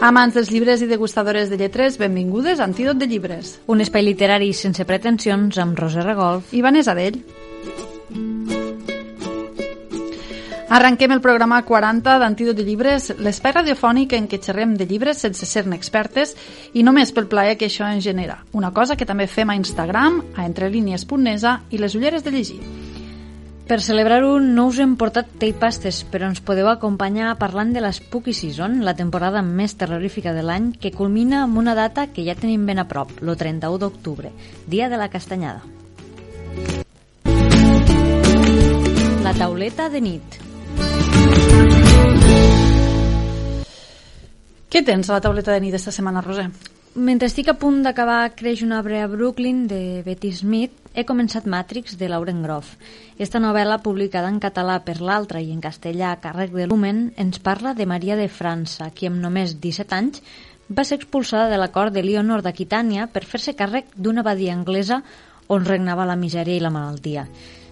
Amants dels llibres i degustadores de lletres, benvingudes a Antídot de Llibres. Un espai literari sense pretensions amb Roser Regolf i Vanessa Dell. Arrenquem el programa 40 d'Antídot de Llibres, l'espai radiofònic en què xerrem de llibres sense ser-ne expertes i només pel plaer que això ens genera. Una cosa que també fem a Instagram, a entrelínies.nesa i les ulleres de llegir. Per celebrar-ho no us hem portat tapastes, però ens podeu acompanyar parlant de la Spooky Season, la temporada més terrorífica de l'any, que culmina amb una data que ja tenim ben a prop, el 31 d'octubre, dia de la castanyada. La tauleta de nit. Què tens a la tauleta de nit esta setmana, Roser? Mentre estic a punt d'acabar Creix un arbre a Brooklyn de Betty Smith, he començat Matrix de Lauren Groff. Esta novel·la, publicada en català per l'altra i en castellà a càrrec de Lumen, ens parla de Maria de França, qui amb només 17 anys va ser expulsada de la cort de Leonor d'Aquitània per fer-se càrrec d'una abadia anglesa on regnava la misèria i la malaltia.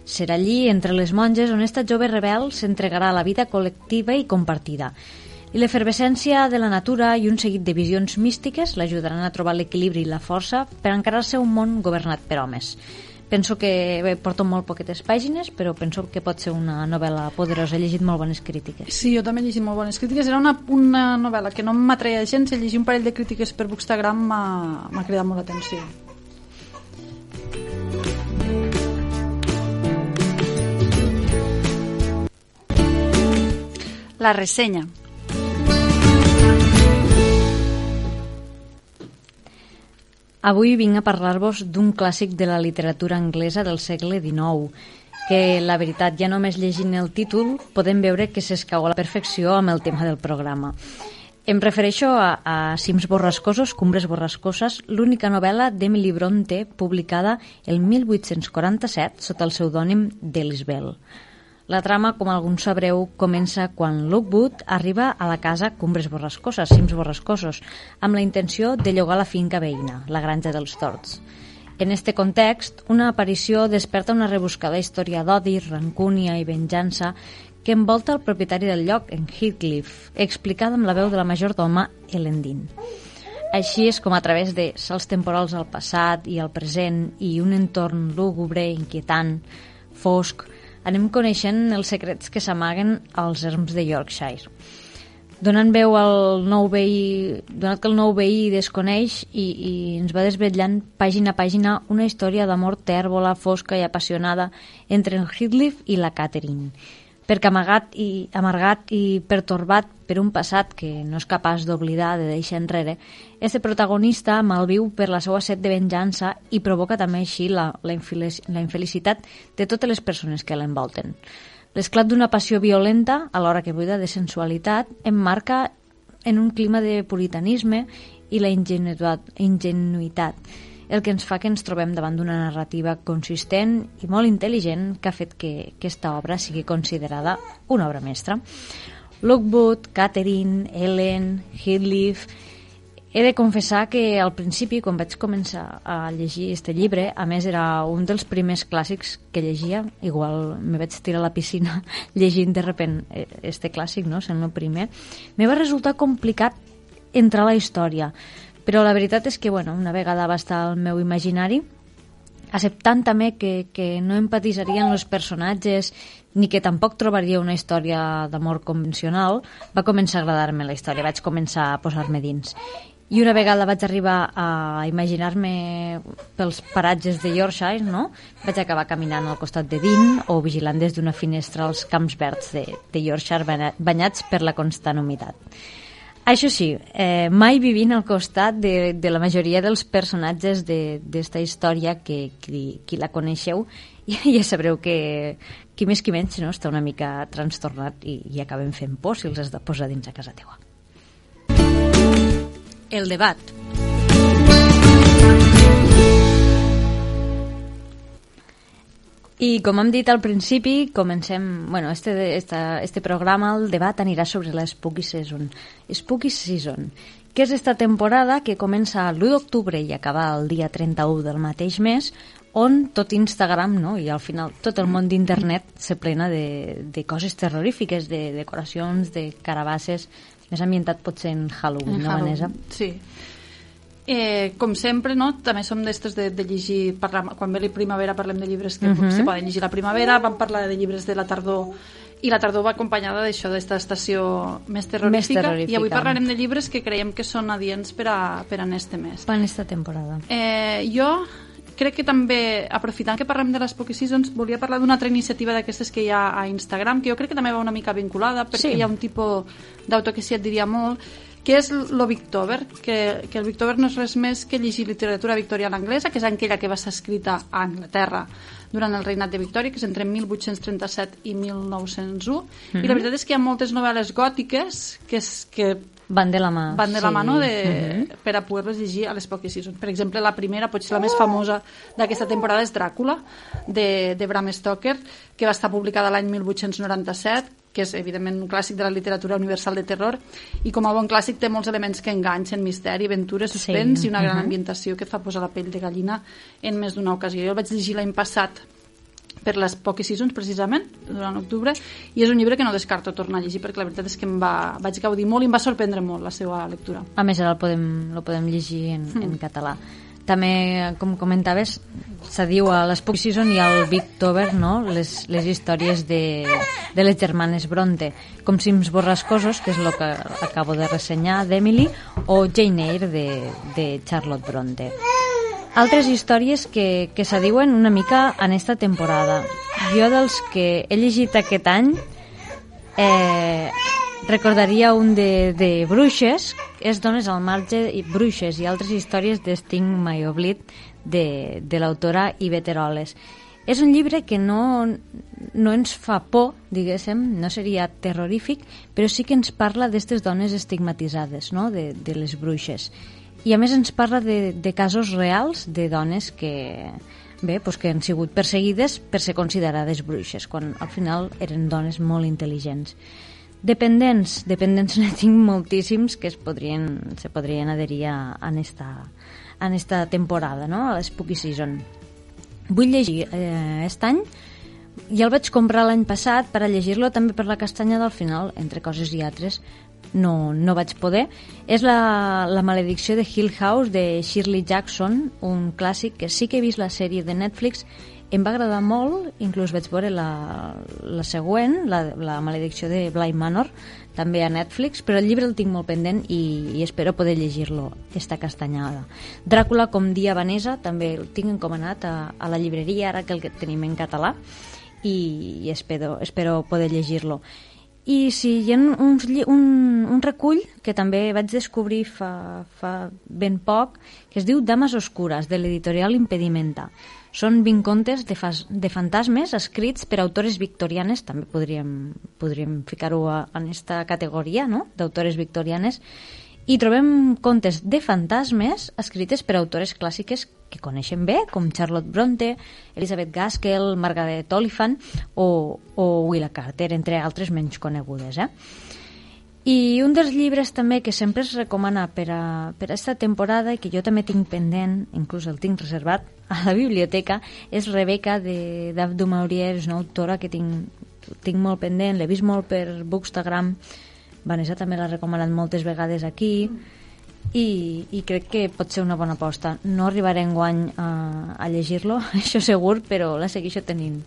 Serà allí, entre les monges, on esta jove rebel s'entregarà a la vida col·lectiva i compartida i l'efervescència de la natura i un seguit de visions místiques l'ajudaran a trobar l'equilibri i la força per encarar-se un món governat per homes. Penso que bé, porto molt poquetes pàgines, però penso que pot ser una novel·la poderosa. He llegit molt bones crítiques. Sí, jo també he llegit molt bones crítiques. Era una, una novel·la que no m'atreia gens. He llegit un parell de crítiques per Bookstagram m'ha cridat molt l'atenció. La ressenya. Avui vinc a parlar-vos d'un clàssic de la literatura anglesa del segle XIX, que la veritat, ja només llegint el títol podem veure que s'escau a la perfecció amb el tema del programa. Em refereixo a, a Cims borrascosos, Cumbres borrascoses, l'única novel·la d'Emily Bronte publicada el 1847 sota el pseudònim d'Elisbel. La trama, com alguns sabreu, comença quan Lookwood arriba a la casa Cumbres Borrascoses, Cims Borrascosos, amb la intenció de llogar la finca veïna, la granja dels Torts. En este context, una aparició desperta una rebuscada història d'odi, rancúnia i venjança que envolta el propietari del lloc, en Heathcliff, explicada amb la veu de la majordoma Ellen Dean. Així és com a través de salts temporals al passat i al present i un entorn lúgubre, inquietant, fosc, anem coneixent els secrets que s'amaguen als erms de Yorkshire. Donant veu al nou veí, donat que el nou veí desconeix i, i ens va desvetllant pàgina a pàgina una història d'amor tèrbola, fosca i apassionada entre en Heathcliff i la Catherine perquè amagat i amargat i pertorbat per un passat que no és capaç d'oblidar, de deixar enrere, este protagonista malviu per la seva set de venjança i provoca també així la, la, la infelicitat de totes les persones que l'envolten. L'esclat d'una passió violenta, alhora que buida de sensualitat, emmarca en un clima de puritanisme i la ingenuitat, ingenuïtat el que ens fa que ens trobem davant d'una narrativa consistent i molt intel·ligent que ha fet que aquesta obra sigui considerada una obra mestra. Lockwood, Catherine, Ellen, Heathcliff... He de confessar que al principi, quan vaig començar a llegir este llibre, a més era un dels primers clàssics que llegia, igual me vaig tirar a la piscina llegint de repent eh, este clàssic, no? sent el primer, me va resultar complicat entrar a la història però la veritat és que, bueno, una vegada va estar al meu imaginari, acceptant també que, que no empatisarien els personatges ni que tampoc trobaria una història d'amor convencional, va començar a agradar-me la història, vaig començar a posar-me dins. I una vegada vaig arribar a imaginar-me pels paratges de Yorkshire, no? vaig acabar caminant al costat de Dean o vigilant des d'una finestra els camps verds de, de Yorkshire banyats per la constant humitat. Això sí, eh, mai vivint al costat de, de la majoria dels personatges d'esta de, història que qui, qui la coneixeu ja, sabreu que qui més qui menys no, està una mica trastornat i, i acaben fent por si els has de posar dins a casa teua. El debat. I com hem dit al principi, comencem... Bueno, este, esta, este programa, el debat, anirà sobre la Spooky Season. Spooky Season, que és esta temporada que comença l'1 d'octubre i acaba el dia 31 del mateix mes, on tot Instagram no? i al final tot el món d'internet se plena de, de coses terrorífiques, de decoracions, de carabasses més ambientat potser en Halloween, En no, Halloween, Vanessa? Sí. Eh, com sempre, no? també som d'estos de, de llegir, parlar, quan ve la primavera parlem de llibres que uh. -huh. se poden llegir la primavera, vam parlar de llibres de la tardor i la tardor va acompanyada d'això, d'esta estació més terrorífica, terrorífica. i avui parlarem de llibres que creiem que són adients per a, per a este mes. Per esta temporada. Eh, jo crec que també, aprofitant que parlem de les Spooky Seasons, volia parlar d'una altra iniciativa d'aquestes que hi ha a Instagram, que jo crec que també va una mica vinculada, perquè Sí. hi ha un tipus d'autor que sí et diria molt, que és lo Victober, que, que el Victober no és res més que llegir literatura victoriana anglesa, que és aquella que va ser escrita a Anglaterra durant el regnat de Victòria, que és entre 1837 i 1901, i la veritat és que hi ha moltes novel·les gòtiques que, és, que Van de la mà. van de la sí. mano de, per a poder-les llegir a les Pocket Seasons. Per exemple, la primera, potser la més famosa d'aquesta temporada és Dràcula, de, de Bram Stoker, que va estar publicada l'any 1897, que és evidentment un clàssic de la literatura universal de terror, i com a bon clàssic té molts elements que enganxen, misteri, aventura, suspens Sí, i una gran mhm. ambientació que fa posar la pell de gallina en més d'una ocasió. Jo el vaig llegir l'any passat per les Pocket Seasons, precisament, durant octubre, i és un llibre que no descarto tornar a llegir, perquè la veritat és que em va, vaig gaudir molt i em va sorprendre molt la seva lectura. A més, ara el podem, el podem llegir en, Hmm. en català. També, com comentaves, se diu a l'Spook Season i al Victober, no?, les, les històries de, de les germanes Bronte, com Sims Borrascosos, que és el que acabo de ressenyar, d'Emily, o Jane Eyre, de, de Charlotte Bronte. Altres històries que, que se diuen una mica en esta temporada. Jo dels que he llegit aquest any eh, recordaria un de, de Bruixes, és Dones al marge i Bruixes i altres històries de Sting My Oblit de, de l'autora Ivet Eroles. És un llibre que no, no ens fa por, diguéssim, no seria terrorífic, però sí que ens parla d'aquestes dones estigmatitzades, no? de, de les bruixes. I a més ens parla de, de casos reals de dones que, bé, pues que han sigut perseguides per ser considerades bruixes, quan al final eren dones molt intel·ligents. Dependents, dependents ne tinc moltíssims que es podrien, se podrien adherir a, en, esta, en esta temporada, no? a l'Spooky Season. Vull llegir eh, aquest any ja el vaig comprar l'any passat per a llegir-lo també per la castanya del final, entre coses i altres no, no vaig poder. És la, la maledicció de Hill House de Shirley Jackson, un clàssic que sí que he vist la sèrie de Netflix, em va agradar molt, inclús vaig veure la, la següent, la, la maledicció de Bly Manor, també a Netflix, però el llibre el tinc molt pendent i, i espero poder llegir-lo esta castanyada. Dràcula com dia Vanessa, també el tinc encomanat a, a la llibreria, ara que el que tenim en català, i, i espero, espero poder llegir-lo. I si hi ha uns, un, un recull que també vaig descobrir fa, fa ben poc, que es diu Dames Oscures, de l'editorial Impedimenta. Són 20 contes de, fas, de fantasmes escrits per autores victorianes, també podríem, podríem ficar-ho en aquesta categoria, no?, d'autores victorianes, i trobem contes de fantasmes escrites per autores clàssiques que coneixem bé, com Charlotte Bronte, Elizabeth Gaskell, Margaret Oliphant o, o Willa Carter, entre altres menys conegudes. Eh? I un dels llibres també que sempre es recomana per a, per a esta temporada i que jo també tinc pendent, inclús el tinc reservat a la biblioteca, és Rebeca d'Abdu Maurier, és una autora que tinc, tinc molt pendent, l'he vist molt per Bookstagram, Vanessa també l'ha recomanat moltes vegades aquí i, i crec que pot ser una bona aposta. No arribaré enguany a, a llegir-lo, això segur, però la segueixo tenint,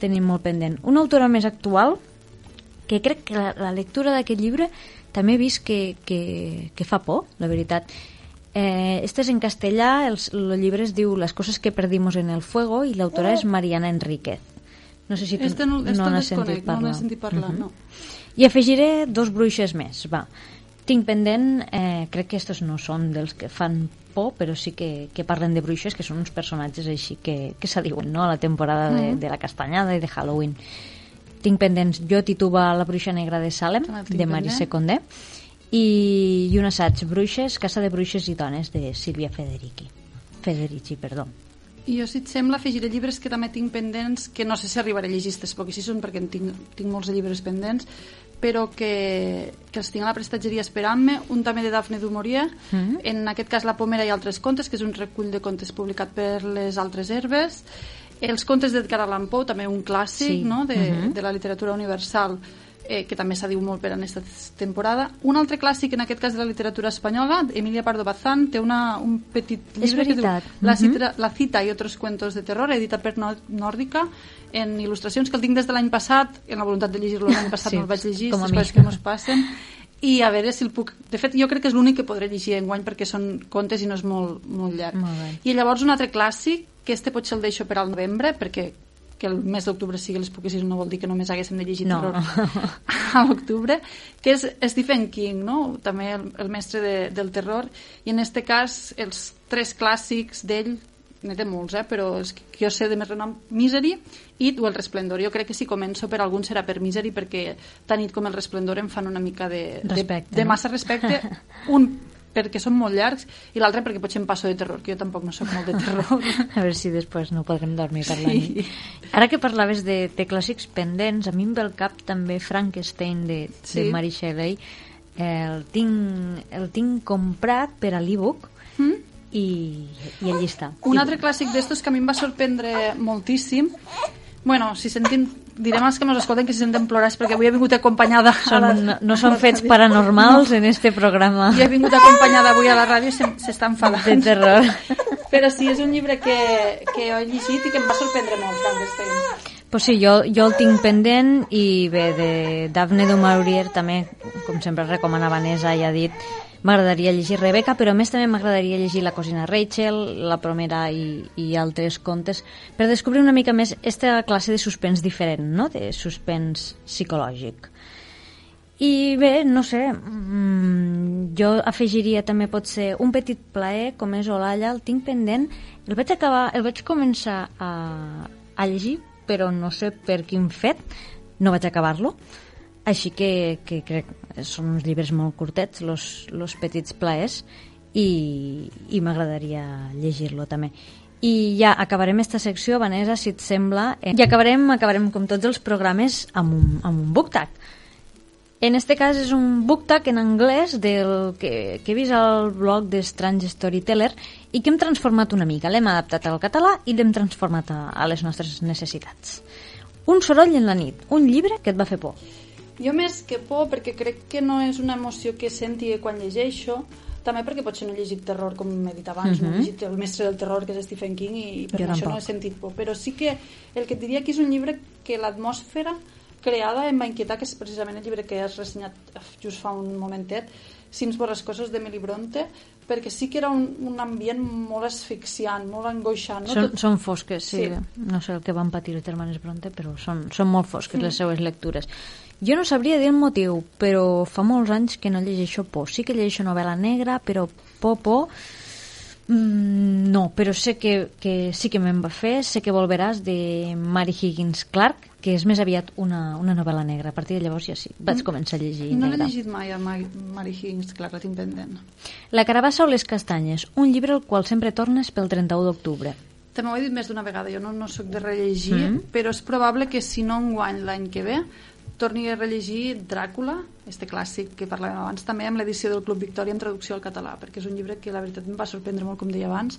tenint molt pendent. Una autora més actual, que crec que la, la lectura d'aquest llibre també he vist que, que, que fa por, la veritat. Eh, este és en castellà, els, el llibre es diu Las cosas que perdimos en el fuego i l'autora és Mariana Enríquez. No sé si tu Este no, este no el n'has sentit no parlar. n'he sentit parlar, Mhm. no. I afegiré dos bruixes més, va. Tinc pendent, eh, crec que estos no són dels que fan por, però sí que, que parlen de bruixes, que són uns personatges així que, que se diuen, no?, a la temporada de, de la castanyada i de Halloween. Tinc pendents Jo tituba La bruixa negra de Salem, tinc de Marise pendent. Condé, i, i un assaig, Bruixes, Casa de Bruixes i Dones, de Sílvia Federici. Federici, perdó. I jo, si et sembla, afegiré llibres que també tinc pendents, que no sé si arribaré a llegir aquestes pocs, si són perquè en tinc, tinc molts llibres pendents, però que, que els tinc a la prestatgeria esperant-me, un també de Dafne du Maurier, Mhm. en aquest cas La Pomera i altres contes, que és un recull de contes publicat per les altres herbes, els contes d'Edgar Allan Poe, també un clàssic Sí. no? de, Mhm. de la literatura universal, eh, que també s'ha dit molt per en aquesta temporada. Un altre clàssic, en aquest cas de la literatura espanyola, Emilia Pardo Bazán, té una, un petit llibre que diu la, Mhm. cita, la cita i otros cuentos de terror, editat per Nòrdica, en il·lustracions que el tinc des de l'any passat, en la voluntat de llegir-lo l'any passat Sí, no el vaig llegir, com les coses que mos passen, i a veure si el puc... De fet, jo crec que és l'únic que podré llegir enguany perquè són contes i no és molt, molt llarg. Molt bé. I llavors un altre clàssic, este potser el deixo per al novembre, perquè que el mes d'octubre sigui les poquessis no vol dir que només haguéssim de llegir No. terror a l'octubre, que és Stephen King, no? també el, el mestre de, del terror, i en este cas els tres clàssics d'ell, n'he de molts, eh? però els que jo sé de més renom, Misery, It o El Resplendor. Jo crec que si començo per algun serà per Misery, perquè tant It com El Resplendor em fan una mica de, Respecte, de, de massa respecte. Un perquè són molt llargs i l'altre perquè potser em passo de terror, que jo tampoc no sóc molt de terror. A veure si després no podrem dormir per Sí. la nit. Ara que parlaves de, de clàssics pendents, a mi em ve al cap també Frankenstein de, Sí. de Mary Shelley. El tinc, el tinc comprat per a l'e-book Mm? i, i allí està. Un altre clàssic d'estos que a mi em va sorprendre moltíssim Bueno, si sentim, direm als que ens escolten que si senten plorar és perquè avui he vingut acompanyada a Són, la, no, no són fets paranormals en este programa Jo he vingut acompanyada avui a la ràdio i se- s'està enfadant. de terror. Però sí, és un llibre que, que he llegit i que em va sorprendre molt, Frankenstein. Pues sí, jo, jo el tinc pendent i bé, de Daphne du Maurier també, com sempre recomana Vanessa, ja ha dit, m'agradaria llegir Rebecca, però a més també m'agradaria llegir La cosina Rachel, La promera i, i altres contes, per descobrir una mica més aquesta classe de suspens diferent, no?, de suspens psicològic. I bé, no sé, mm, jo afegiria també potser un petit plaer, com és Olalla, el tinc pendent, el vaig acabar, el vaig començar a, a llegir, però no sé per quin fet, no vaig acabar-lo, així que, que crec que són uns llibres molt curtets, los, los petits plaers, i, i m'agradaria llegir-lo també. I ja acabarem esta secció, Vanessa, si et sembla, eh, i acabarem, acabarem com tots els programes amb un, amb un book tag. En este cas és un book tag en anglès del que, que he vist al blog de Strange Storyteller i que hem transformat una mica. L'hem adaptat al català i l'hem transformat a, a les nostres necessitats. Un soroll en la nit, un llibre que et va fer por. Jo més que por, perquè crec que no és una emoció que senti quan llegeixo, també perquè potser no he llegit terror, com he dit abans, no he llegit El mestre del terror, que és Stephen King, i per Jo això tampoc. no he sentit por. Però sí que el que et diria que és un llibre que l'atmosfera creada em va inquietar, que és precisament el llibre que has ressenyat just fa un momentet, Cims borrascosos d'Emily Bronte, perquè sí que era un, un ambient molt asfixiant, molt angoixant. No? Són, Tot- són fosques, sí. Sí. No sé el que van patir els germanes Bronte, però són, són molt fosques les seues lectures. Jo no sabria dir el motiu, però fa molts anys que no llegeixo por. Sí que llegeixo novel·la negra, però por, por... Mm, no, però sé que, que sí que me'n va fer. Sé que volveràs de Mary Higgins Clark, que és més aviat una, una novel·la negra. A partir de llavors ja sí, vaig començar a llegir No l'he negra. llegit mai a Mary, Mary Higgins, clar, la tinc pendent. La carabassa o les castanyes, un llibre al qual sempre tornes pel 31 d'octubre. També ho he dit més d'una vegada, jo no, no sóc de rellegir, mm. però és probable que si no enguany l'any que ve torni a rellegir Dràcula, este clàssic que parlàvem abans, també amb l'edició del Club Victòria en traducció al català, perquè és un llibre que la veritat em va sorprendre molt, com deia abans,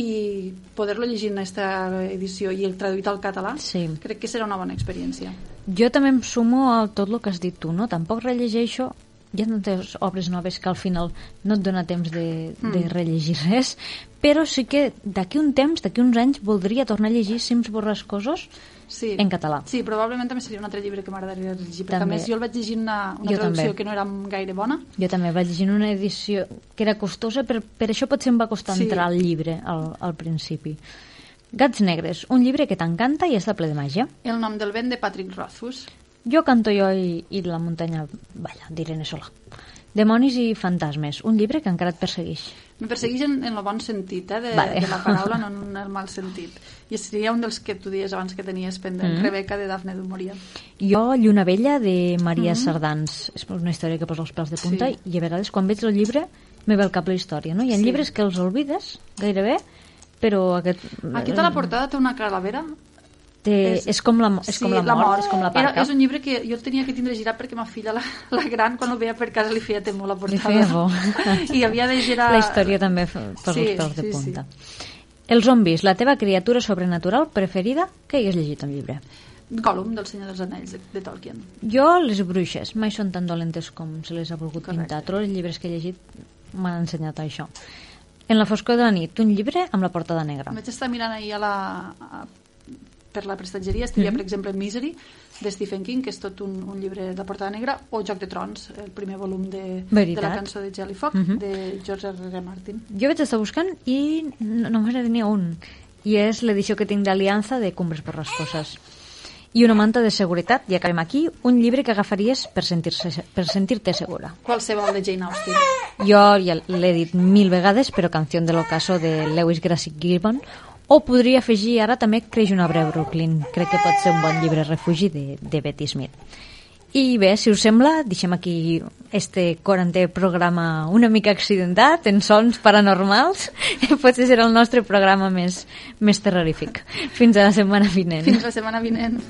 i poder-lo llegir en aquesta edició i el traduït al català, Sí. crec que serà una bona experiència. Jo també em sumo a tot el que has dit tu, no? Tampoc rellegeixo hi ha tantes obres noves que al final no et dona temps de, de rellegir res, però sí que d'aquí un temps, d'aquí uns anys, voldria tornar a llegir Cims borrascosos Sí. en català. Sí, probablement també seria un altre llibre que m'agradaria llegir, perquè També. a més jo el vaig llegir una, una Jo traducció també. que no era gaire bona, Jo també vaig llegir una edició que era costosa, per, per això potser em va costar Sí. entrar al llibre al, al principi. Gats negres, un llibre que t'encanta i està ple de màgia. El nom del vent de Patrick Rothfuss. Jo canto jo i, i la muntanya balla, d'Irene Solà. Demonis i fantasmes, un llibre que encara et persegueix. Me persegueix en, en el bon sentit, eh, de, Vale. de la paraula, no en el mal sentit. I seria un dels que tu dies abans que tenies pendent, Mm. Rebeca, de Dafne du Maurier. Jo, Lluna Vella, de Maria Sardans. És una història que posa els pèls de punta Sí. i a vegades quan veig el llibre me ve al cap la història, no? Hi ha Sí. llibres que els oblides gairebé, però aquest... Aquí a la portada té una calavera. Té, és, és, com la, és com la mort, és com la Era, parca. és un llibre que jo el tenia que tindre girat perquè ma filla, la, la gran, quan el veia per casa li feia temor la Li portada. feia por. I havia de girar... La història també posa Sí, els pèls de sí, sí. punta. Els zombis, la teva criatura sobrenatural preferida que has llegit un llibre. Gollum, del Senyor dels Anells, de, de Tolkien. Jo, les bruixes, mai són tan dolentes com se les ha volgut Correcte. pintar. Tots els llibres que he llegit m'han ensenyat això. En la foscor de la nit, un llibre amb la portada negra. Vaig estar mirant ahir a la, a, per la prestatgeria, estaria, Mhm. per exemple, Misery, de Stephen King, que és tot un, un llibre de portada negra, o Joc de Trons, el primer volum de, de Veritat. la cançó de Jellyfock, Mhm. de George R. R. Martin. Jo vaig estar buscant i no- només tenia un. I és l'edició que tinc d'Aliança de Cumbres per Rascoses. I una manta de seguretat, i acabem aquí, un llibre que agafaries per sentir-se per sentir-te segura. Qualsevol de Jane Austen. Jo ja l'he dit mil vegades, però Canción del ocaso de Lewis Grassic Gibbon, o podria afegir ara també Creix un arbre a Brooklyn. Crec que pot ser un bon llibre refugi de, de Betty Smith. I bé, si us sembla, deixem aquí este 40è programa una mica accidentat, en sons paranormals. Potser serà el nostre programa més, més terrorífic. Fins a la setmana vinent. Fins la setmana vinent.